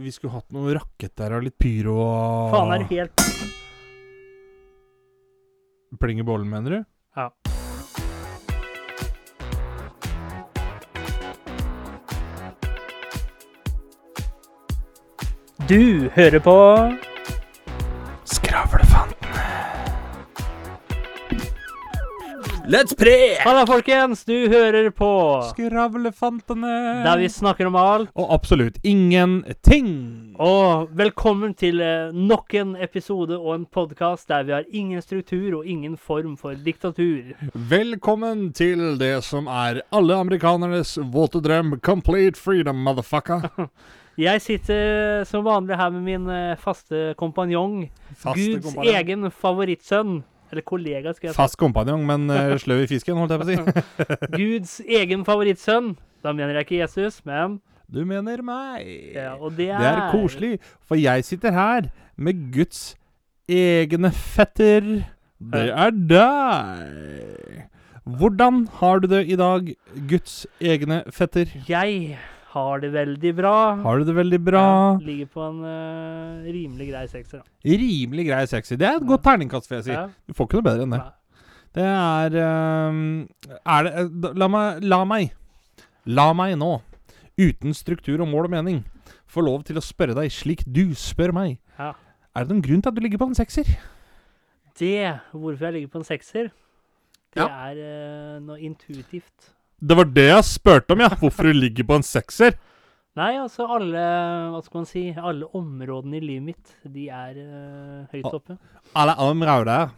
vi skulle hatt noe raketter og litt pyro og Faen, er du helt Pling i bollen, mener du? Ja. Du hører på Let's pre! Halla, folkens! Du hører på Skravlefantene. der vi snakker om alt. Og absolutt ingenting. Og velkommen til eh, nok en episode og en podkast der vi har ingen struktur og ingen form for diktatur. Velkommen til det som er alle amerikanernes våte drøm. Complete freedom, motherfucker. Jeg sitter som vanlig her med min eh, faste kompanjong. Faste Guds kompanjong. egen favorittsønn. Eller kollega, skal jeg si. Fast kompanjong, men uh, sløv i fisken, holdt jeg på å si. Guds egen favorittsønn. Da mener jeg ikke Jesus, men Du mener meg. ja, Og det er, Det er koselig, for jeg sitter her med Guds egne fetter. Det er deg. Hvordan har du det i dag, Guds egne fetter? Jeg har det veldig bra. Har du det veldig bra? Ja, ligger på en uh, rimelig grei sekser. da. Rimelig grei sekser. Det er et godt terningkast, får jeg si. Ja. Du får ikke noe bedre enn det. Det er um, Er det eh, La meg La meg La meg nå, uten struktur og mål og mening, få lov til å spørre deg slik du spør meg. Ja. Er det noen grunn til at du ligger på en sekser? Det, hvorfor jeg ligger på en sekser, det Ja. er uh, noe intuitivt. Det var det jeg spurte om, ja. Hvorfor du ligger på en sekser. Nei, altså alle Hva skal man si? Alle områdene i livet mitt, de er uh, høyt oppe. Alle områder.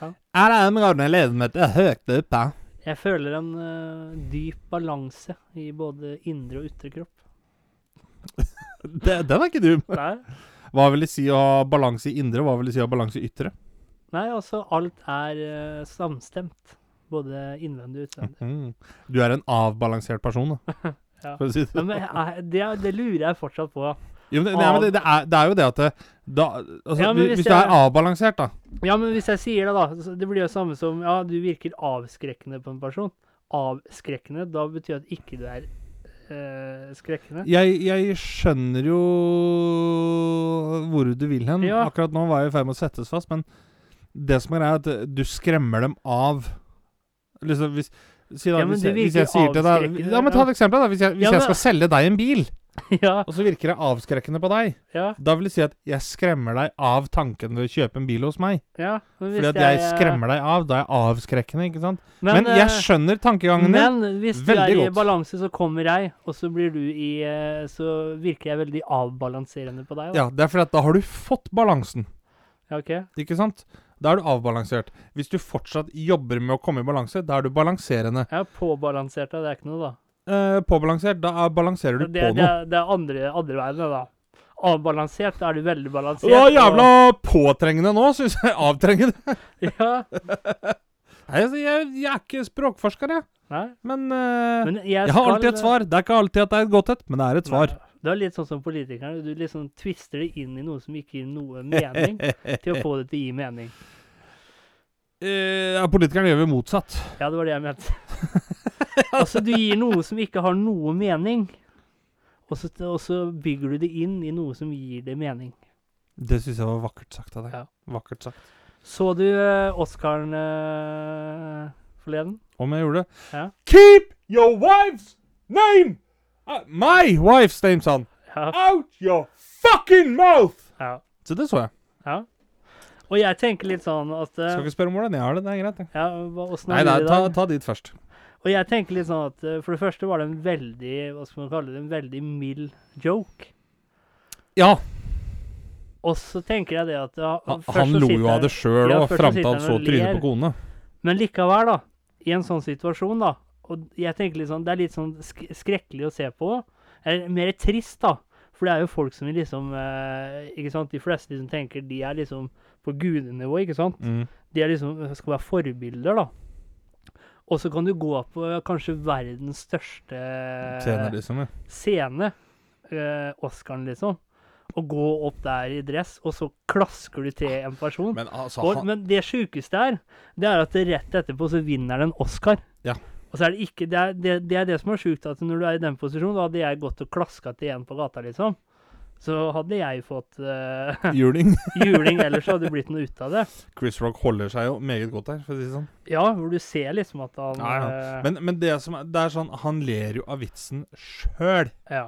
Ja. Alle områdene i livet mitt er høyt oppe. Jeg føler en uh, dyp balanse i både indre og ytre kropp. Det, den er ikke dum. Nei, Hva vil det si å ha balanse i indre, hva vil det si å ha balanse i ytre? Nei altså alt er uh, samstemt. Både innvendig og utvendig. Mhm. Du er en avbalansert person, da. Ja. For å si det. Men, men eh, det, det lurer jeg fortsatt på. Jo, men det, nei, men det, det, er, det er jo det at det, da, altså, Ja, hvis, hvis du er avbalansert, da Ja, men hvis jeg sier det, da. Det blir jo samme som Ja, du virker avskrekkende på en person. Avskrekkende, da betyr det at ikke du er øh, skrekkende. jeg, jeg skjønner jo hvor du vil hen. Ja. Akkurat nå var jeg i ferd med å settes fast, men det som er greia, er at du skremmer dem av Liksom hvis Si da, Ja, men hvis, jeg, hvis jeg sier til deg Ja, men ta et eksempel, da. Hvis jeg, hvis Ja, jeg skal selge deg en bil, ja, og så virker det avskrekkende på deg, ja, da vil det si at jeg skremmer deg av tanken ved å kjøpe en bil hos meg. ja. Men Fordi at jeg skremmer deg av. Da er jeg avskrekkende, ikke sant? Men, jeg eh, skjønner tankegangen din. Men hvis du er i godt. balanse, så kommer jeg, og så blir du i eh, Så virker jeg veldig avbalanserende på deg. Da. Ja, det er fordi at da har du fått balansen. Ja, ok. Ikke sant? Da er du avbalansert. Hvis du fortsatt jobber med å komme i balanse, da er du balanserende. Jeg er påbalansert, da. Det er ikke noe, da. Eh, påbalansert, da er, balanserer du Det, på det, noe. er, det er andre, andre veien, da. Avbalansert, da er du veldig balansert. Det var og- jævla påtrengende nå, syns jeg. Avtrengende. Ja. Nei, altså, jeg, jeg er ikke språkforsker, jeg. Nei. Men, uh, Men jeg, jeg har alltid et svar. Det er ikke alltid at det er et godt et, men det er et svar. Nei, Det er litt sånn som politikerne. Du liksom twister det inn i noe som ikke gir noe mening, til å få det til å gi mening. Eh, ja, politikerne gjør vel motsatt. Ja, det var det jeg mente. altså, du gir noe som ikke har noe mening, og så, og så bygger du det inn i noe som gir det mening. Det syns jeg var vakkert sagt av deg. Ja. Vakkert sagt. Så du uh, Oscaren uh, forleden? Om jeg gjorde det? Ja. Keep your wife's name uh, My wife's name, son! Ja. Out your fucking mouth! ja. Så det så jeg. ja. Og jeg tenker litt sånn at uh, Skal ikke spørre om hvordan jeg har det. Det er greit. det. ja, Nei, nei, ta, ta dit først. Og jeg tenker litt sånn at uh, for det første var det en veldig Hva skal man kalle det? En veldig mild joke. Ja, Og så tenker jeg det at ja, han, han lo jo av det sjøl òg, fram til han så trynet på kone. Men likevel, da, i en sånn situasjon, da Og jeg tenker litt sånn Det er litt sånn sk skrekkelig å se på. Eller mer trist, da. For det er jo folk som liksom eh, Ikke sant? De fleste liksom tenker de er liksom på gudenivå, ikke sant? Mm. De er liksom skal være forbilder, da. Og så kan du gå på kanskje verdens største Scene, liksom. Ja. scene, eh, Oscaren, liksom. Og gå opp der i dress, og så klasker du til en person. Men altså, Og, han, men det sjukeste er, det er at rett etterpå så vinner den Oscar. Ja. Og så er det ikke Det er det, det, er det som er sjukt, at når du er i den posisjonen, da hadde jeg gått og klaska til en på gata, liksom. så hadde jeg fått uh, Juling. juling, ellers hadde det blitt noe ut av det. Chris Rock holder seg jo meget godt her, for å si det sånn. Ja, hvor du ser liksom at han Ja, ja. Men, men det som er, det er sånn Han ler jo av vitsen sjøl. ja.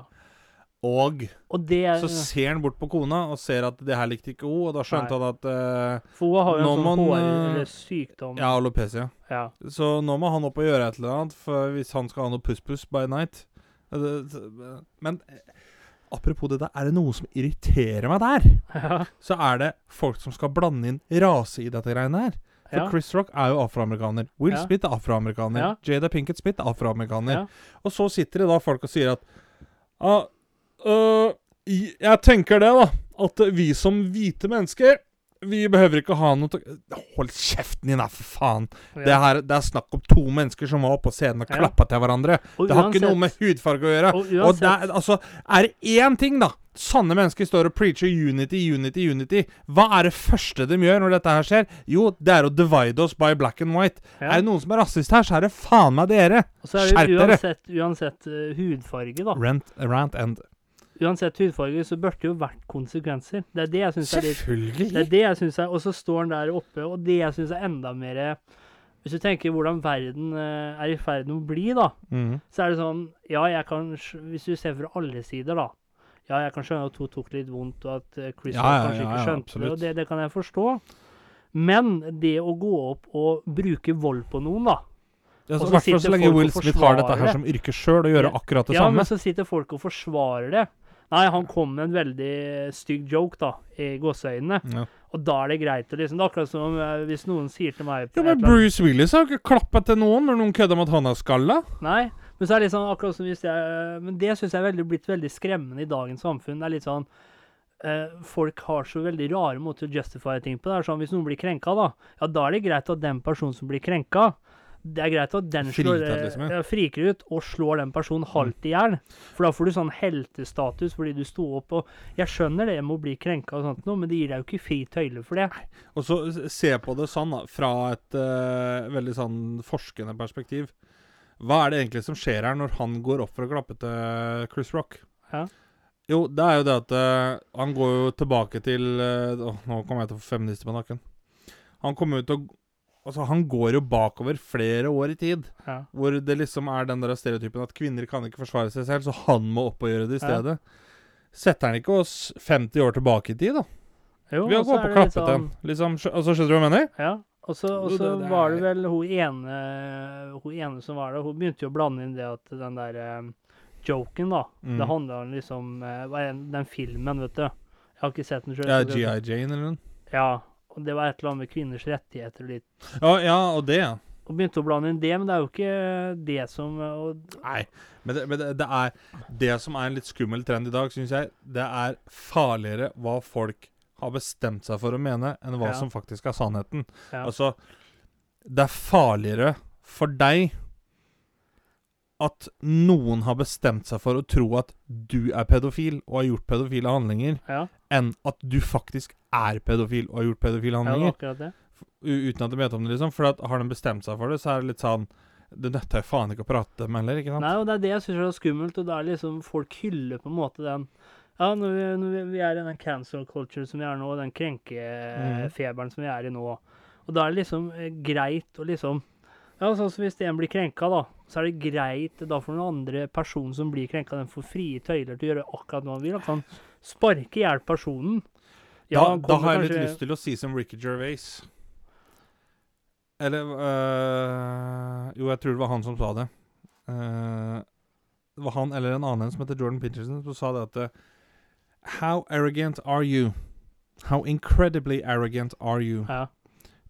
Og Og det så ser han bort på kona og ser at det her likte ikke hun, og da skjønte han at uh, For hun har jo en sånn hår... han, eh, Ja, alopecia. Ja. Så nå må han opp og gjøre et eller annet, for hvis han skal ha noe puss-puss by night Eh, Men eh, apropos det der, er det noe som irriterer meg der, Ja. så er det folk som skal blande inn rase i dette greiene her. For Ja. Chris Rock er jo afroamerikaner. Will Ja. Smith er afroamerikaner. Ja. Jada Pinkett Smith er afroamerikaner. Og så sitter det da folk og sier at ah, i- Jeg tenker det, da. At vi som hvite mennesker vi behøver ikke ha noe Hold kjeften din, da, for faen! Det, her, det er snakk om to mennesker som var oppe på scenen og Ja. klappa til hverandre. Og Det har ikke noe med hudfarge å gjøre. Og Og det er, altså, er det én ting, da Sanne mennesker står og preacher unity, unity, unity. Hva er det første de gjør når dette her skjer? Jo, det er å divide oss by black and white. ja. Er det noen som er rasist her, så er det faen meg dere. Er Skjerp dere! uansett, uansett uh, hudfarge, da. Rant, rant end. Uansett hudfarge, så burde det jo vært konsekvenser. Det er det jeg syns er litt Det er det jeg synes er Og så står han der oppe, og det jeg syns er enda mer Hvis du tenker hvordan verden eh, er i ferd med å bli, da, mm. så er det sånn Ja, jeg kan Hvis du ser fra alle sider, da. Ja, jeg kan skjønne at hun tok litt vondt, og at eh, Chris Ja, ja, kanskje ja, ikke ja, skjønte det, og det, det kan jeg forstå. Men det å gå opp og bruke vold på noen, da Ja, så, så så lenge Will Smith har dette her som yrke sjøl, og gjøre Ja. akkurat det Ja, samme. men så sitter folk og forsvarer det. Nei, han kom med en veldig stygg joke, da, i gåseøynene. Ja. Og da er det greit å liksom Det er akkurat som eh, hvis noen sier til meg Ja, men Bruce Willis har ikke klappa til noen når noen kødder med at han er skalla. Nei, men så er det sånn akkurat som hvis jeg Men det syns jeg er veldig, blitt veldig skremmende i dagens samfunn. Det er litt sånn eh, Folk har så veldig rare måter å justify ting på. Det er sånn Hvis noen blir krenka, da, ja, da er det greit at den personen som blir krenka det er greit at den slår, Fritatt, liksom, ja. friker ut og slår den personen halvt i hjel. For da får du sånn heltestatus fordi du sto opp og Jeg skjønner det med å bli krenka og sånt noe, men det gir deg jo ikke fri tøyle for det. Og så se på det sånn, da, fra et uh, veldig sånn forskende perspektiv. Hva er det egentlig som skjer her når han går opp for å klappe til Chris Rock? Ja. Jo, det er jo det at uh, han går jo tilbake til uh, Nå kommer jeg til å få feminister på nakken. Han kommer ut og Altså, han går jo bakover flere år i tid. Ja. Hvor det liksom er den der stereotypen at kvinner kan ikke forsvare seg selv, så han må opp og gjøre det i Ja. stedet. Setter han ikke oss 50 år tilbake i tid, da? Jo, Vi har gått opp er og klappet sånn- han. Liksom, altså, skjønner du hva jeg mener? Ja, og så, var det vel hun ene, hun ene som var der, hun begynte jo å blande inn det at den der uh, joken, da, Mm. det handla om liksom uh, den filmen, vet du. Jeg har ikke sett den sjøl. Ja, GI Jane eller noe. Ja, det var et eller annet med kvinners rettigheter og litt. Ja, ja, og det, ja. Og begynte å blande inn det, men det er jo ikke det som og, Nei, men, det, men det, det er Det som er en litt skummel trend i dag, syns jeg, det er farligere hva folk har bestemt seg for å mene, enn hva Ja. som faktisk er sannheten. Ja. Altså, det er farligere for deg at noen har bestemt seg for å tro at du er pedofil og har gjort pedofile handlinger, Ja, enn at du faktisk er pedofil og har gjort pedofile handlinger. Uten at de vet om det, liksom. For har de bestemt seg for det, så er det litt sånn Det nøtter jeg faen ikke å prate med heller, ikke sant? Nei, og det er det jeg syns er skummelt, og det er liksom folk hyller på en måte den Ja, når vi, når vi, er i den cancel culture som vi er nå, den krenkefeberen som vi er i nå, og da er det liksom eh, greit å liksom Ja, sånn som hvis en blir krenka, da, så er det greit da for den andre personen som blir krenka, den får frie tøyler til å gjøre akkurat hva han vil. Kan sparke i hjel personen. Da, da har jeg litt lyst til å si som Ricky Gervais. Eller øh, Jo, jeg tror det var han som sa det. Uh, det var han eller en annen som heter Jordan Peterson, som sa det at eh, How arrogant are you? How incredibly arrogant are you Ja.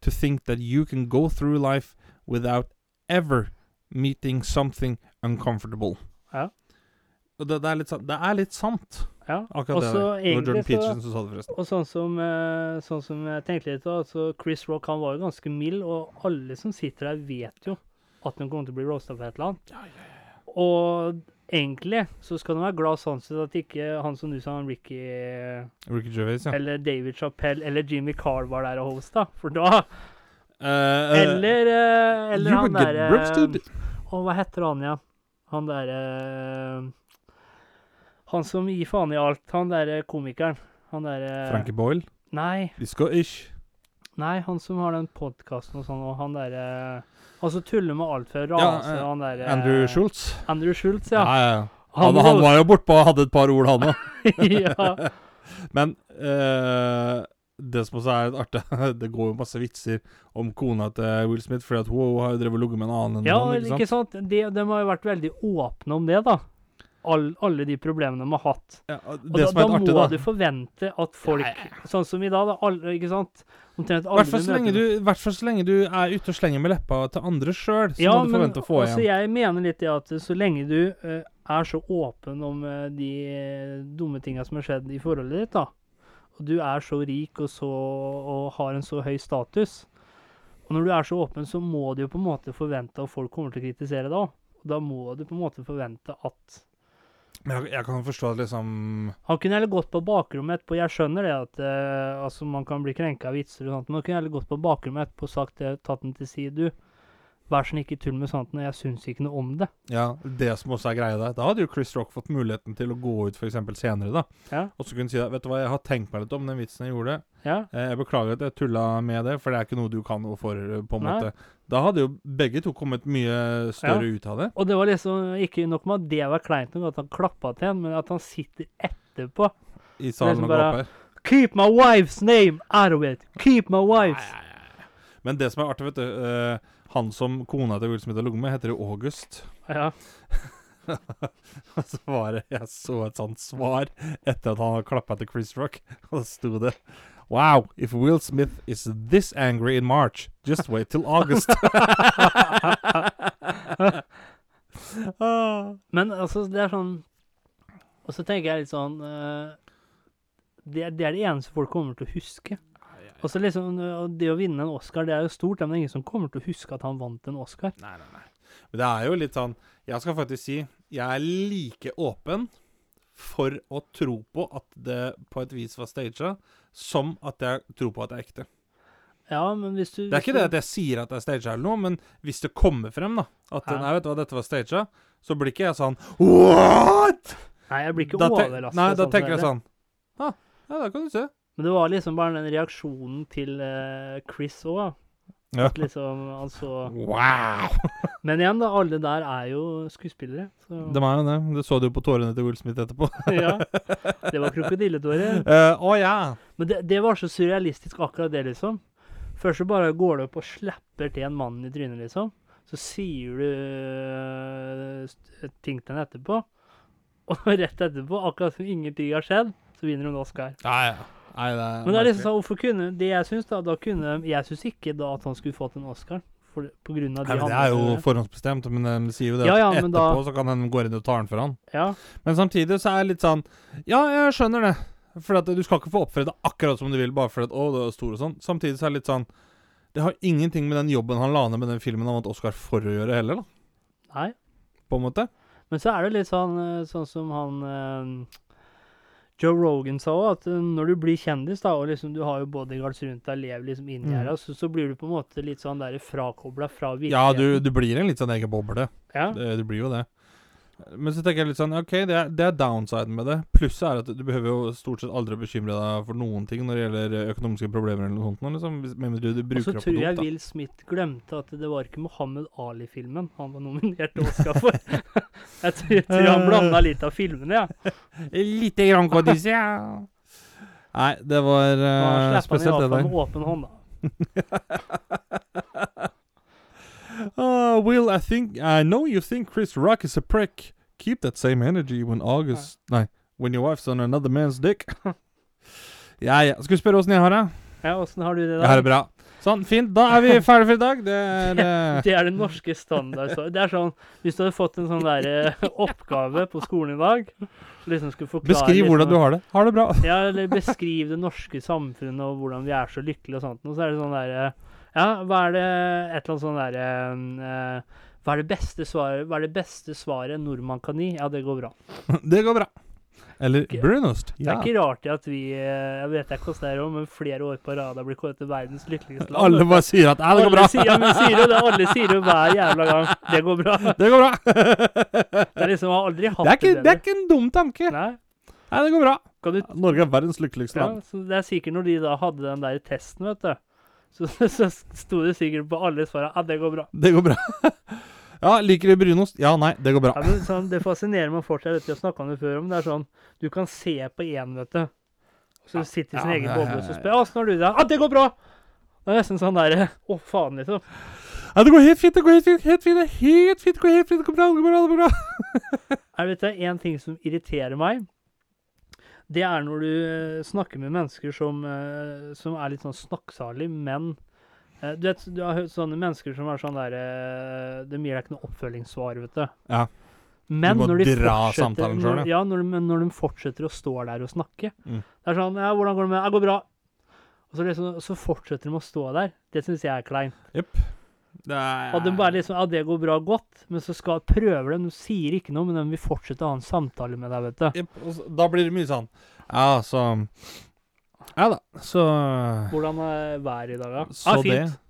to think that you can go through life without ever meeting something uncomfortable? Ja. Og det, det, er litt, det er litt sant, ja. akkurat Og det. så. Egentlig Jordan så Peterson som sa det, forresten. Og sånn som, eh, sånn som jeg tenkte litt da, altså Chris Rock han var jo ganske mild, og alle som sitter der, vet jo at han kommer til å bli roasta for et eller annet. Og egentlig så skal du være glad sånn sett at ikke han som du sa, Ricky Ricky Gervais, ja. eller David Chappelle eller Jimmy Carr var der og hosta, for da uh, eh, Eller, uh, eller han derre. Å, hva heter han igjen? Han derre Han som gir faen i alt. Han derre komikeren. Han derre Frankie Boyle. Nei, Disco-ish. nei, han som har den podkasten og sånn, og han derre Han som tuller med alt fra Ja, rase, eh, han derre Andrew Schultz. Andrew Schultz, Ja, ja. ja, Han, Han, han var jo bortpå og hadde et par ord, han òg. ja. Men eh, det som også er artig, det går jo masse vitser om kona til Will Smith, fordi at hun har jo drevet og ligget med en annen. enn Ja, han, ikke sant? De, de har jo vært veldig åpne om det, da. All, alle de problemene de har hatt. Ja, og Og da, som er da artig, må da du forvente at folk Ja, ja, Sånn som i dag, da. Alle, ikke sant? Omtrent alle hvert fall du hvert fall så lenge du er ute og slenger med leppa til andre sjøl, så Ja, må du men forvente å få altså, igjen. jeg mener litt det at så lenge du uh, er så åpen om uh, de eh, dumme tinga som har skjedd i forholdet ditt, da, og du er så rik og, så, og har en så høy status Og når du er så åpen, så må du jo på en måte forvente at folk kommer til å kritisere deg òg. Da må du på en måte forvente at Men jeg, jeg kan forstå at liksom Han kunne heller gått på bakrommet etterpå. Jeg skjønner det at eh, altså man kan bli krenka av vitser og sånt, men han kunne heller gått på bakrommet etterpå og sagt det, tatt den til side. Du, vær så snill, ikke tull med sånt, jeg syns ikke noe om det. Ja, det som også er greia der. Da hadde jo Chris Rock fått muligheten til å gå ut f.eks. senere, da. Ja. Og så kunne si at vet du hva, jeg har tenkt meg litt om den vitsen jeg gjorde. Ja. Eh, Jeg beklager at jeg tulla med det, for det er ikke noe du kan noe for, eh, på en Nei. måte. Da hadde jo begge to kommet mye større ut av det. Og det var liksom ikke nok med at det var kleint nok at han klappa til en, men at han sitter etterpå. I salen liksom og gaper. Keep my wife's name out of it! Keep my wife's Men det som er artig, vet du eh, Han som kona til Will Smith har ligget med, heter jo August. Ja. Og så var det Jeg så et sånt svar etter at han hadde klappa til Chris Rock, og da sto det Wow, if Will Smith is this angry in March, just wait till August. Men altså, det er sånn Og så tenker jeg litt sånn uh, det, det er det eneste folk kommer til å huske. Og så liksom, Det å vinne en Oscar det er jo stort, men det er ingen som kommer til å huske at han vant en Oscar. Nei, nei, nei. Men det er jo litt sånn Jeg skal faktisk si jeg er like åpen for å tro på at det på et vis var staged, som at jeg tror på at det er ekte. Ja, men hvis du Det er ikke det at jeg sier at det er staged eller noe, men hvis det kommer frem, da At Ja. nei, vet du hva, dette var staged, så blir ikke jeg sånn What?! Nei, jeg blir ikke Da overrasket. Nei, da sånn tenker jeg sånn ah, Ja, da kan du se. Men det var liksom bare den reaksjonen til eh, Chris òg. Ja. At liksom han så Wow! Men igjen, da, alle der er jo skuespillere. Så Det var jo det. Det så du jo på tårene til Will Smith etterpå. ja. Det var krokodilletårer. Uh, Å ja! Men det, det var så surrealistisk, akkurat det, liksom. Først så bare går du opp og slapper til en mann i trynet, liksom. Så sier du uh, ting til ham etterpå. Og rett etterpå, akkurat som ingenting har skjedd, så vinner hun Oscar. Ja, ja. Nei, det er Men det er liksom sånn, hvorfor kunne Det jeg syns, da, da kunne Jeg syns ikke da at han skulle fått en Oscar. For, på grunn av de Nei, men det er jo forhåndsbestemt, men de sier jo det Ja, at ja, etterpå, da- så kan den gå inn og ta den for han. Ja. Men samtidig så er det litt sånn Ja, jeg skjønner det. For at du skal ikke få oppføre deg akkurat som du vil bare fordi å, du er stor og sånn. Samtidig så er det litt sånn Det har ingenting med den jobben han la ned med den filmen han vant Oscar for å gjøre heller, da. Nei. På en måte. Men så er det litt sånn, eh, sånn som han eh, Joe Rogan sa òg, at eh, når du blir kjendis, da, og liksom du har jo bodyguards rundt deg, lever liksom inni Mm. her, så, så blir du på en måte litt sånn der frakobla fra Ja, du, du blir en litt sånn egen boble. Ja. Du, du blir jo det. Men så tenker jeg litt sånn OK, det er, det er downsiden med det. Plusset er at du behøver jo stort sett aldri bekymre deg for noen ting når det gjelder økonomiske problemer eller noe sånt. Liksom, med mindre du Og så bruker det på tror jeg da. Will Smith glemte at det var ikke Mohammed Ali-filmen han var nominert til Oscar for. jeg tror, jeg tror han blanda litt av filmene, ja. Lite grann kodise, ja. Nei, det var spesielt det der slapp han i hvert fall med åpen hånd, da. Uh, Will, I think I know you think Chris Rock is a prick. Keep that same energy when August Nei, when your wife's on another man's dick. ja, ja. Skal vi spørre åssen jeg har det? Ja, Åssen har du det Jeg har da? det bra. Sånn, fint. Da er vi ferdige for i dag. Det er eh, Det er den norske standard. Så. Det er sånn, Hvis du hadde fått en sånn der, eh, oppgave på skolen i dag liksom skulle forklare Beskriv liksom, hvordan du har det. Har det bra. Ja, eller beskriv det norske samfunnet og hvordan vi er så lykkelige og sånt. Og så er det sånn derre Ja, hva er det Et eller annet sånn derre eh, Hva er det beste svaret Hva er det beste svaret en nordmann kan gi? Ja, det går bra. Det går bra. Eller Ikke- brunost. Det Ja. er ikke rart at vi eh, Jeg vet ikke hvordan det òg, men flere år på rad har blitt kåret til verdens lykkeligste land. Alle bare sier at ja, det går bra. Alle sier, ja, men sier jo det, alle sier jo hver jævla gang. Det går bra. Det går bra. Det er liksom, jeg har aldri hatt Det er ikke, det det er ikke en dum tanke. Nei, Nei, det går bra. kan du Norge er verdens lykkeligste Ja, land. så det er sikkert når de da hadde den der testen, vet du. Så, så sto det sikkert på alle svarene at det går bra. Det går bra. Ja, liker du brunost? Ja, nei, det går bra. Ja, men sånn, det fascinerer meg fortsatt, dette jeg snakka om det før, men det er sånn Du kan se på én, vet du. Så du sitter i ja, sin egen ja, boble, og så spør åssen har du det? Ja, det går bra! Det er nesten sånn derre Å, faen, liksom. Ja, det går helt fint, det går helt fint, helt fint, det er helt fint, det går helt fint, det går bra, det går bra, det går bra. Er det vet du, en ting som irriterer meg? Det er når du eh, snakker med mennesker som, eh, som er litt sånn snakksalig, men eh, du vet, du har hørt sånne mennesker som er sånn der De gir deg ikke noe oppfølgingssvar, vet du. Ja. Men må når de dra samtalen sjøl, ja, når, de- men når de fortsetter å stå der og snakke Mm. Det er sånn Ja, hvordan går det med Det går bra. Og så, liksom, så fortsetter de å stå der. Det syns jeg er kleint. Det er... Og de bare liksom Ja, det går bra godt, men så skal prøver de. De sier ikke noe, men de vil fortsette å ha en samtale med deg, vet du. Da blir det mye sånn Ja, så Ja da, så Hvordan er været i dag, da? Så ah, det. fint.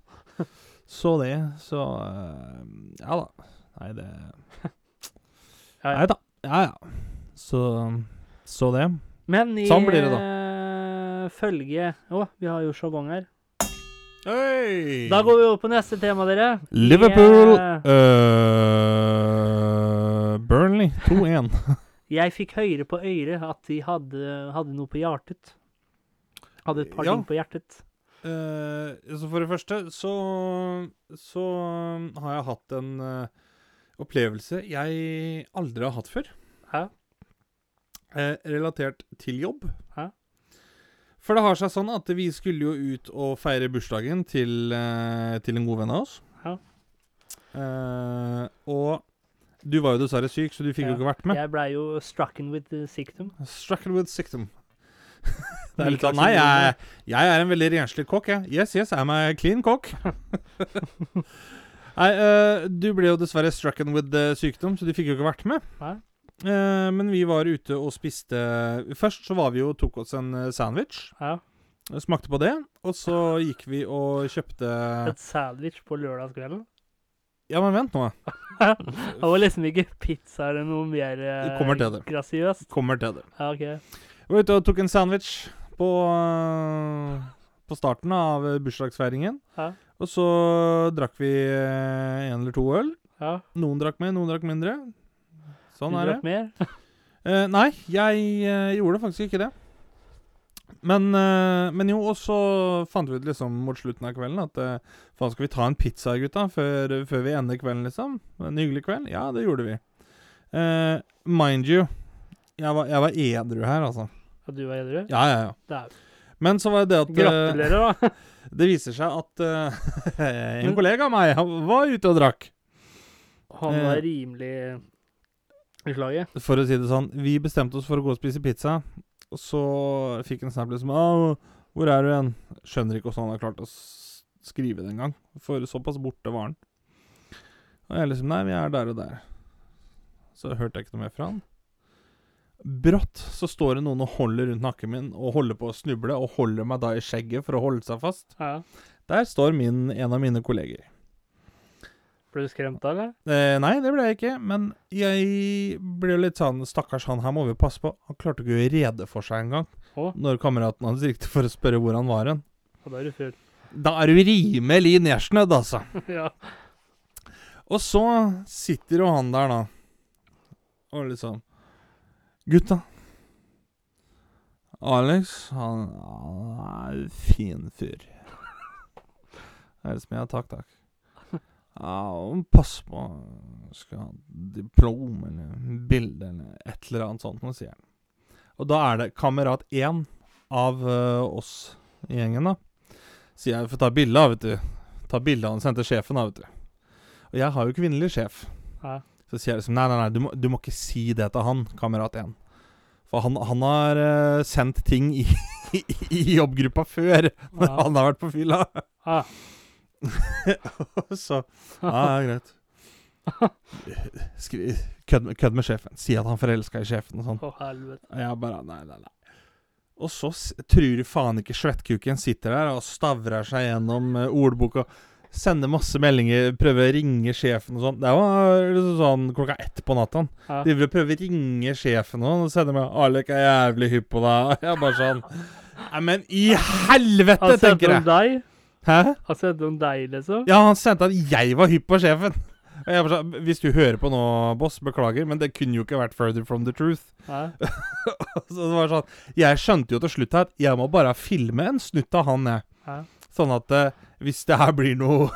Så det, så eh, Ja da. Nei, det Ja, ja. Nei da. Ja ja. Så Så det. Men i Sånn blir det, da. følge Å, vi har jo sjagong her. Hey. Da går vi over på neste tema, dere. Liverpool øh, Burnley 2-1. jeg fikk høyere på øret at de hadde, hadde noe på hjertet. Hadde et par Ja. ting på hjertet. Uh, så for det første så Så um, har jeg hatt en uh, opplevelse jeg aldri har hatt før. Hæ? Eh, relatert til jobb. Ja. For det har seg sånn at vi skulle jo ut og feire bursdagen til, eh, til en god venn av oss. Ja. Eh, og du var jo dessverre syk, så du fikk jo ikke vært med. Jeg blei jo strucken with the sictum. Strucken with sickdom. det er litt sånn Nei, jeg, jeg er en veldig renslig kokk, jeg. Yes, yes, I'm a clean kokk. nei, eh, du ble jo dessverre strucken with the sykdom, så du fikk jo ikke vært med. Nei. Eh, men vi var ute og spiste Først så var vi jo tok oss en eh, sandwich. Ja. Smakte på det. Og så gikk vi og kjøpte Et sandwich på lørdagskvelden. Ja, men vent nå. Det var liksom ikke pizza eller noe mer eh, kommer til det. grasiøst. Kommer til det. Ja, ok. Vi var ute og tok en sandwich på, eh, på starten av bursdagsfeiringen. Ja. Og så drakk vi eh, en eller to øl. Ja. Noen drakk mer, noen drakk mindre. Sånn du er det. mer? uh, nei, jeg uh, gjorde faktisk ikke det. Men, uh, men jo, og så fant vi ut liksom mot slutten av kvelden at faen, skal vi ta en pizza, gutta, før, før vi ender kvelden, liksom? En hyggelig kveld? Ja, det gjorde vi. Mind you, jeg var, jeg var edru her, altså. At du var edru? Ja, ja, ja. Det er- Men så var det det at Gratulerer, da. Det viser seg at en kollega av meg var ute og drakk. Han var rimelig i slaget. For å si det sånn, vi bestemte oss for å gå og spise pizza. Og så fikk en snap liksom «Å, Hvor er du igjen? Skjønner ikke hvordan han har klart å skrive det engang. For såpass borte var han. Og jeg liksom Nei, vi er der og der. Så hørte jeg ikke noe mer fra han. Brått så står det noen og holder rundt nakken min og holder på å snuble, og holder meg da i skjegget for å holde seg fast. Ja. Der står min, en av mine kolleger. Ble du skremt da, eller? Eh, nei, det ble jeg ikke. Men jeg ble litt sånn Stakkars han her må vi passe på. Han klarte ikke å gjøre rede for seg engang. Når kameraten hans gikk for å spørre hvor han var hen. Og da er du full. Da er du rimelig nedsnødd, altså. ja. Og så sitter jo han der, da. Og liksom Gutta. Alex, han, han er en fin fyr. Det er liksom Ja, takk, takk. Ja, og pass på Skal ha diplom eller bilde eller et eller annet sånt, sier han. Og da er det kamerat én av uh, oss i gjengen, da. Sier jeg får ta bilde av, vet du. Ta bilde av han sendte sjefen, da, vet du. Og jeg har jo kvinnelig sjef. Hæ? Så sier jeg liksom Nei, nei, nei, du må, du må ikke si det til han, kamerat 1. For han, han har uh, sendt ting i, i, i jobbgruppa før, når Ja. han har vært på fylla. Ja. så Ja, ja, greit. Skri, kødd, med- kødd med sjefen. Si at han forelska i sjefen og sånn. Å, helvete. Og jeg bare Nei, nei, nei. Og så s- tror du faen ikke svettkuken sitter der og stavrer seg gjennom uh, ordboka. Sender masse meldinger, prøver å ringe sjefen og sånn. Det var liksom sånn klokka ett på natta. Ja. De vil prøve å ringe sjefen og sender meg 'Alek er jævlig hypp på deg'. Jeg er bare sånn Nei, men i helvete, Han sendte tenker om jeg. deg? Hæ? Han sendte om deg, liksom? Ja, han sendte at jeg var hypp på sjefen. Og jeg bare sa Hvis du hører på nå, boss, beklager, men det kunne jo ikke vært further from the truth. Hæ? Så det var sånn Jeg skjønte jo til slutt at jeg må bare filme en snutt av han, jeg. Sånn at eh, hvis det her blir noe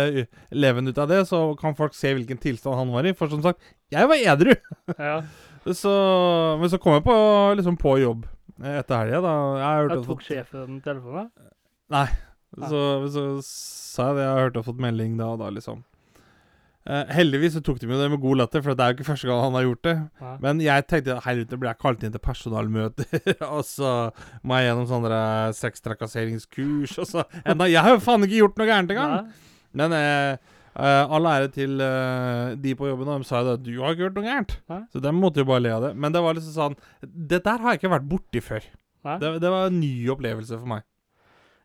levende ut av det, så kan folk se hvilken tilstand han var i. For som sagt, jeg var edru. ja. Så, men så kom jeg på, liksom på jobb etter helga, da. Jeg at tok sjefen telefonen? Nei. Så, så sa jeg det. Jeg har hørt og fått melding da og da, liksom. Uh, heldigvis så tok de det med god latter, for det er jo ikke første gang han har gjort det. Ja. Men jeg tenkte helvete blir jeg kalt inn til personalmøter, og så må jeg gjennom sånne sextrakasseringskurs, og så enda, Jeg har jo faen ikke gjort noe gærent engang! Nei. Men uh, all ære til de på jobben, og de sa jo at du har ikke gjort noe gærent. Nei. Så de måtte jo bare le av det. Men det var liksom sånn Det der har jeg ikke vært borti før. Nei. Det, det var en ny opplevelse for meg.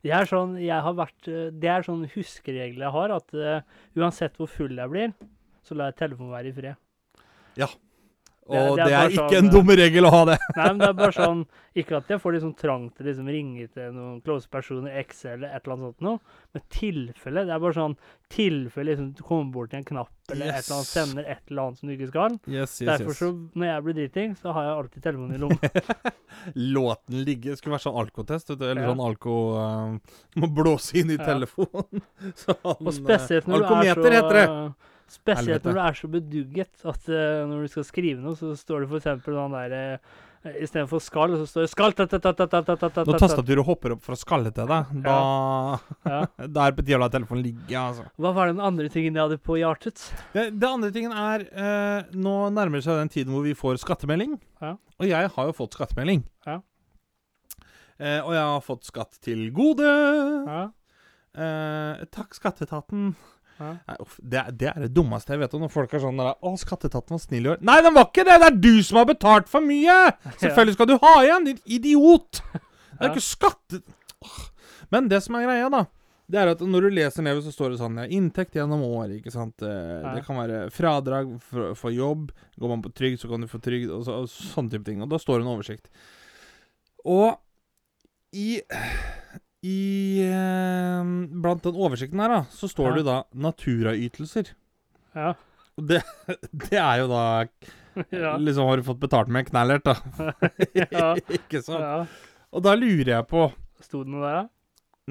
Jeg er sånn, jeg har vært, eh, det er sånn huskeregel jeg har, at uh, uansett hvor full jeg blir, så lar jeg telefonen være i fred. Og det det er er, ikke sånn, en dum regel å ha det. Nei, men det er bare sånn Ikke at jeg får liksom trang til å liksom ringe til noen close personer, X eller et eller annet sånt noe, men tilfelle Det er bare sånn tilfelle liksom du kommer bort til en knapp eller et eller annet, sender et eller annet som du ikke skal. Yes, yes, Derfor så, når jeg blir driting, så har jeg alltid telefonen i lomma. Låten ligge Skulle vært sånn alkotest, vet du. Eller Ja. sånn alko uh, Må blåse inn i Ja. telefonen. sånn, Og spesielt når du er alkometer heter det. Spesielt Helvete. når du er så bedugget at uh, når du skal skrive noe, så står det f.eks. sånn derre uh, Istedenfor skall, så står det skall Når tastaturet hopper opp for å skalle til deg, da. Da er på tide å la telefonen ligge, altså. Hva var den andre tingen De hadde på hjertet? Det, det andre tingen er eh, Nå nærmer det seg den tiden hvor vi får skattemelding. Og jeg har jo fått skattemelding. Eh, og jeg har fått skatt til gode. Takk, Skatteetaten. Nei, uff, det, er- det er det dummeste jeg vet om. Når folk er sånn der, 'Å, skatteetaten var snill i år'. Nei, den var ikke det! Det er du som har betalt for mye! Selvfølgelig skal du ha igjen, din idiot! Det er ikke skatte... Men det som er greia, da, det er at når du leser nedover, så står det sånn ja, Inntekt gjennom året, ikke sant. Eh, Det kan være fradrag for, for jobb. Går man på trygd, så kan du få trygd, og, så, og sånne type ting. Og da står det en oversikt. Og i i eh, Blant den oversikten her, da, så står Ja. det da naturaytelser. Ja. Det, det er jo da Ja. Liksom har du fått betalt med en knallert, da. Ja. ikke sant? ja. Og da lurer jeg på Sto det noe der, da?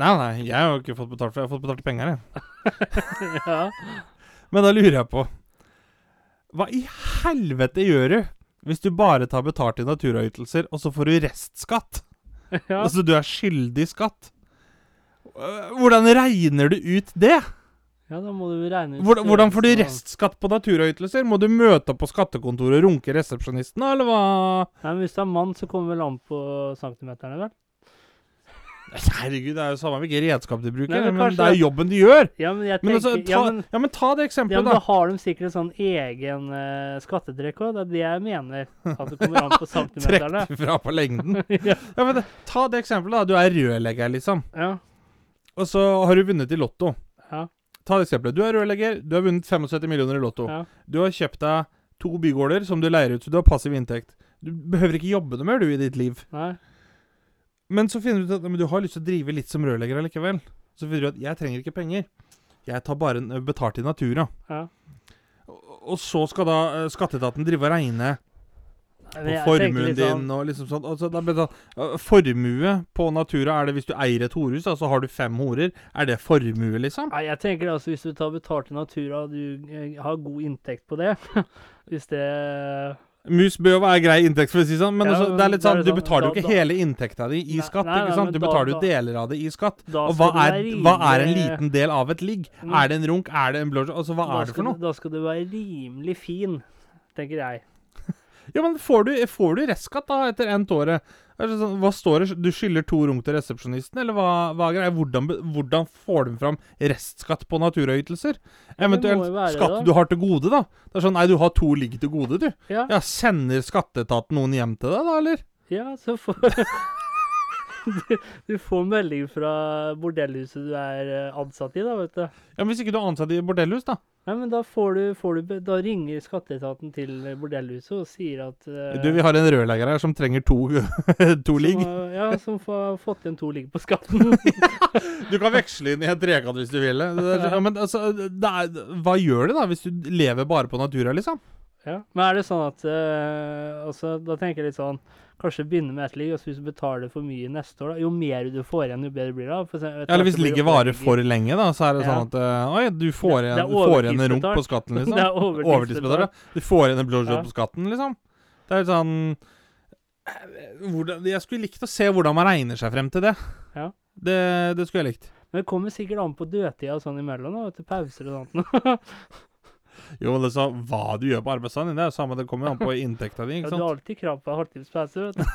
Nei, nei, jeg har jo ikke fått betalt for Jeg har fått betalt penger, jeg. ja. Men da lurer jeg på Hva i helvete gjør du hvis du bare tar betalt i naturaytelser, og så får du restskatt? ja. Altså, du er skyldig skatt. Øh, Hvordan regner du ut det? Ja, da må du regne ut Hvordan, hvordan får du restskatt på naturytelser? Må du møte opp på skattekontoret og runke resepsjonisten, eller hva? Nei, men Hvis det er mann, så kommer vel an på centimeterne, vel? Herregud, det er jo samme hvilke redskap de bruker, Nei, men men, det er jo jobben de gjør. Ja, men jeg Men tenker altså, ta, ja, men, ja, men ta det ja, men da da. har de sikkert en sånn egen uh, skattetrekk òg. Det er det jeg mener. At det kommer an på centimeterne. Trekk fra på lengden. ja. Ja, men ta det eksempelet, da. Du er rørlegger, liksom. ja. Og så har du vunnet i Lotto. Ja. Ta eksempelet. Du er rørlegger, du har vunnet 75 millioner i Lotto. Ja. Du har kjøpt deg to bygårder som du leier ut, så du har passiv inntekt. Du behøver ikke jobbe noe mer, du, i ditt liv. Nei. Men så finner du ut at men du har lyst til å drive litt som rørlegger allikevel. Så finner du at jeg trenger ikke penger. Jeg tar bare betalt i natura. Ja. Og, så skal da eh, skatteetaten drive og regne på formuen din sånn- og liksom sånn. Altså, sånn, formue på natura, er det hvis du eier et horehus, da, så har du fem horer. Er det formue, liksom? Nei, jeg tenker altså hvis du tar betalt i natura, og du eh, har god inntekt på det Hvis det Mus bør være grei inntekt, for å si sånn, men Ja, altså, det er litt sånn, du sånn, betaler jo ikke da- hele inntekta di i Nei, skatt, nei, ikke sant? Du betaler jo deler av det i skatt. Og hva er, hva er en liten del av et ligg? Mm. Er det en runk? Er det en blowjob? Altså, hva da er det for noe? Da skal du være rimelig fin, tenker jeg. Ja, men får du, får du restskatt da etter endt året? Sånn, hva står det? Du skylder to rom til resepsjonisten, eller hva, hva er greia? Hvordan, hvordan får de fram restskatt på naturøytelser? Eventuelt være skatt det. du har til gode, da. Det er sånn, Nei, du har to ligg til gode, du. Ja, Ja, Sender skatteetaten noen hjem til deg, da, eller? ja så får du, du får melding fra bordellhuset du er eh, ansatt i, da, vet du. Ja, men Hvis ikke du er ansatt i bordellhus, da? Nei, men da får du, får du Da ringer skatteetaten til bordellhuset og sier at uh, Du, vi har en rørlegger her som trenger to, to ligg. Ja, som har fått igjen to ligg på skatten. Du kan veksle inn i et trekant hvis du vil. Ja, men altså, det er, hva gjør det da, hvis du lever bare på natura, liksom? Ja. Men er det sånn at eh, altså, Da tenker jeg litt sånn Kanskje begynne med ett ligg, og så hvis du betaler for mye neste år, da, jo mer du får igjen, jo bedre blir det. For ja, Eller hvis ligget varer for lenge, da, så er det Ja. sånn at eh, Oi, du får igjen, det du får igjen en runk på skatten, liksom. Det er overtidsbetalt. Overtidsbetalt. ja. Du får igjen en blowjob Ja. på skatten, liksom. Det er litt sånn eh, hvordan, Jeg skulle likt å se hvordan man regner seg frem til det. Ja. Det, det skulle jeg likt. Men det kommer sikkert an på dødtida og sånn imellom, da, til pauser og sånt. Jo, men liksom, hva du gjør på arbeidsdagen din, det er samme, det kommer jo an på inntekta di, Ja, du har alltid krav på halvtimes pause, vet du.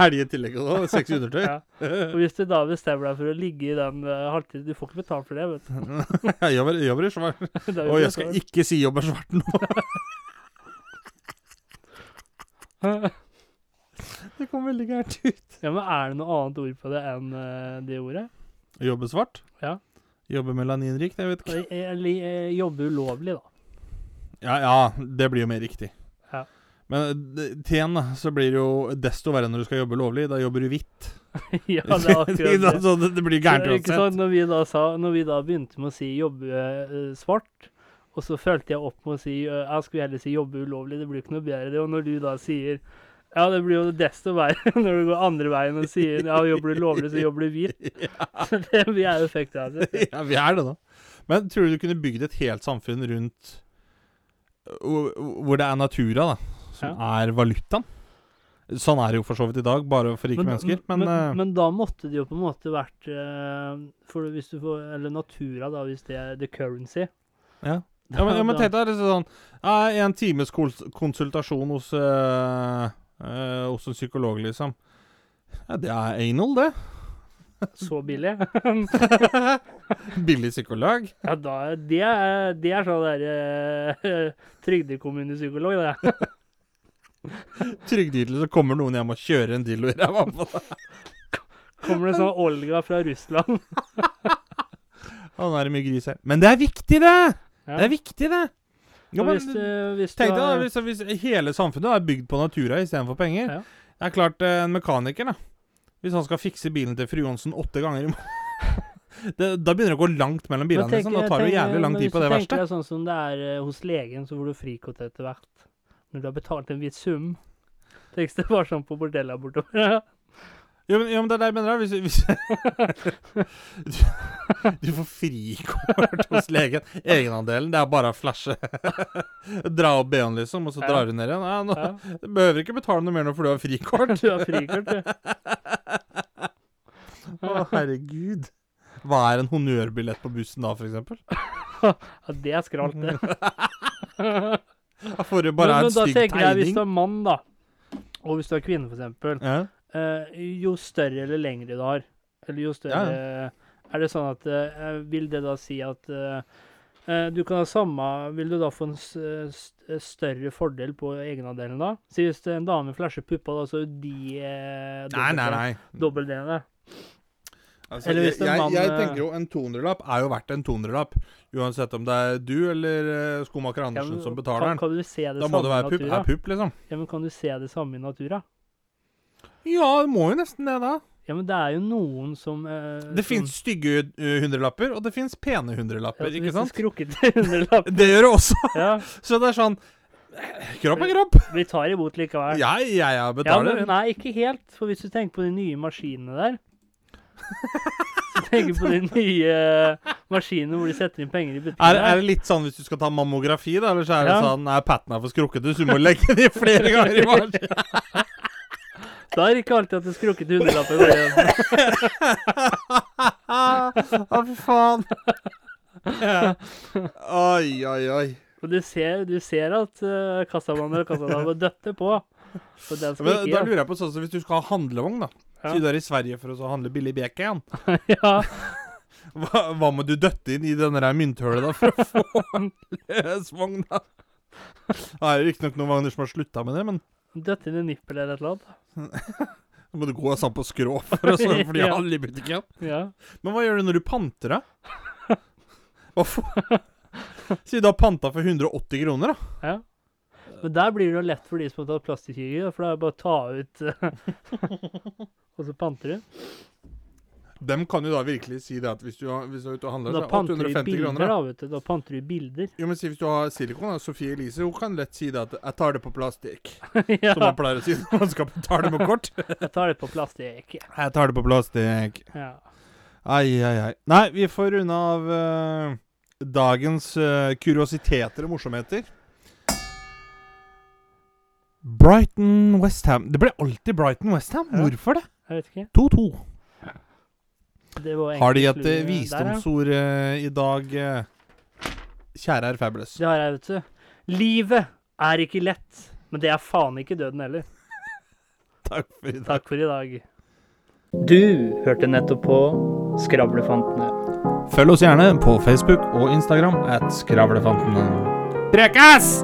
Helg i tillegg og seks undertøy. Ja. Og hvis du da bestemmer deg for å ligge i den uh, halvtimen Du får ikke betalt for det, vet du. Jeg jobber, jobber i svart. Og jeg skal ikke si jobber svart nå. Det kom veldig gærent ut. Ja, men er det noe annet ord på det enn uh, det ordet? Jobbe svart? Ja. Jobbe melaninrikt? Jeg vet ikke. Eller jeg, jeg jobber ulovlig, da. Ja, ja, det blir jo mer riktig. Ja. Men da, så blir det jo desto verre når du skal jobbe lovlig. Da jobber du hvitt. ja, det er akkurat det. Så det, det blir gærent er ikke uansett. sant, når vi, da sa, når vi da begynte med å si jobbe uh, svart, og så følte jeg opp med å si eh, jeg skulle heller si jobbe ulovlig, det blir ikke noe bedre. det, Og når du da sier ja, det blir jo desto verre når du går andre veien og sier ja, jobber du lovlig, så jobber du hvit. Så det vi er jo av det. ja, vi er det, da. Men tror du du kunne bygd et helt samfunn rundt hvor det er natura, da, som er valutaen? Sånn er det jo for så vidt i dag, bare for rike mennesker. Men, men, eh, men da måtte det jo på en måte vært eh, for hvis du får, Eller natura, da, hvis det er the currency. ja. Ja, men, ja, men tenk deg det sånn ja, En times konsultasjon hos øh, øh, Hos en psykolog, liksom. Ja, det er anal, det. Så billig. Billig psykolog. Ja, da, det, er, det er sånn der uh, trygdekommunepsykolog, det. Trygdeytelse, så kommer noen hjem og kjører en dildo i ræva på deg. Kommer det sånn Olga fra Russland. Han er det mye gris her. Men det er viktig, det! Ja. Det er viktig, det. Ja, men, hvis, hvis tenk deg da, hvis, hvis hele samfunnet er bygd på natura istedenfor penger. Ja. Det er klart, eh, en mekaniker, da. Hvis han skal fikse bilen til fru Johnsen åtte ganger i måneden det, Da begynner det å gå langt mellom bilene. Tenker, Liksom. Da tar det jævlig lang tid på det Hvis du verste. tenker sånn som det er eh, hos legen, så får du frikort etter hvert. Når du har betalt en viss sum. Tenk det var sånn på bordeller bortover. Jo, men, ja, men det er det jeg mener. da. Hvis, hvis du, du får frikort hos legen. Egenandelen, det er bare å flashe. Dra opp BH-en, liksom, og så drar du ned igjen. Ja, nå, Du behøver ikke betale noe mer nå, for du har frikort. du har frikort, du. Å, herregud. Hva er en honnørbillett på bussen da? Ja, det er skralt, det. Da får du bare men, en men da stygg tenker jeg hvis du er mann, da, og hvis du er kvinne, eksempel, Ja. Eh, jo større eller lengre du har, eller jo større Er det sånn at eh, Vil det da si at eh, du kan ha samme Vil du da få en st større fordel på egenandelen da? Si hvis en dame flasher puppa, da, så er de eh, det. Altså, jeg, jeg, jeg tenker jo en 200-lapp er jo verdt en 200-lapp. Uansett om det er du eller skomaker skomaker Ja, Andersen men som betaler den. Da må det være pupp, er pupp, liksom. Ja, men kan du se det samme i natura? Ja, det må jo nesten det, da. Ja, men det er jo noen som eh, Det som- fins stygge uh, hundrelapper, og det fins pene hundrelapper, ja, ikke sant? Skrukkete hundrelapp. Det gjør det også. Ja, Så det er sånn Kropp er kropp. vi tar imot likevel. Ja, jeg Ja, betaler. men nei, ikke helt. For hvis du tenker på de nye maskinene der Så tenker på de nye eh, maskinene hvor de setter inn penger i er, butikken. er det litt sånn hvis du skal ta mammografi, da? Eller så er det sånn Nei, patten er for skrukkete, så du må legge den i flere ganger i marsjen. Da er det ikke alltid at det skrukker til går igjen. Å, fy faen. Oi, oi, oi. Og du ser, du ser at uh, kassamannen og kassadamen døtter på. Så den Men, ikke da lurer jeg på sånn som hvis du skal ha handlevogn, da. Ja. Si du er i Sverige for å så handle billig bacon. ja. Hva, hva må du døtte inn i denne der mynthølet da for å få en løsvogn, da? Det er riktignok noen vogner som har slutta med det, men Døtte inn en nippel eller et eller annet. da må du gå sånn på skrå for, å, så, for de Ja. i butikken. Ja. Men hva gjør du når du panter, da? Hva får Si du har panta for 180 kroner, da. ja. Men der blir det jo lett for de som har tatt plastikkirurgi, for da er det bare å ta ut eh, Og så panter du. Dem kan jo da virkelig si det at hvis du, har, hvis du er ute og handler, Da så er panter du 850 bilder, kroner. Da. vet du. Da panter du bilder. Jo, men si Hvis du har silikon, da, Sofie Elise hun kan lett si det at 'jeg tar det på plastikk', ja. som man pleier å si når man skal betale med kort. Jeg tar det på plastikk. 'Jeg tar det på plastikk'. Ja. Ai, ai, ai. Nei, vi får runde av uh, dagens uh, kuriositeter og morsomheter. Brighton Westham. Det ble alltid Brighton Westham. Ja. Hvorfor det? Jeg vet ikke. 2-2. Det var Har de et visdomsord der, ja. eh, i dag? eh? kjære herr Fabulous. Det har jeg, vet du. Livet er ikke lett, men det er faen ikke døden heller. Takk for i dag. Takk for i dag. Du hørte nettopp på Skravlefantene. Følg oss gjerne på Facebook og Instagram at Skravlefantene. Prekas!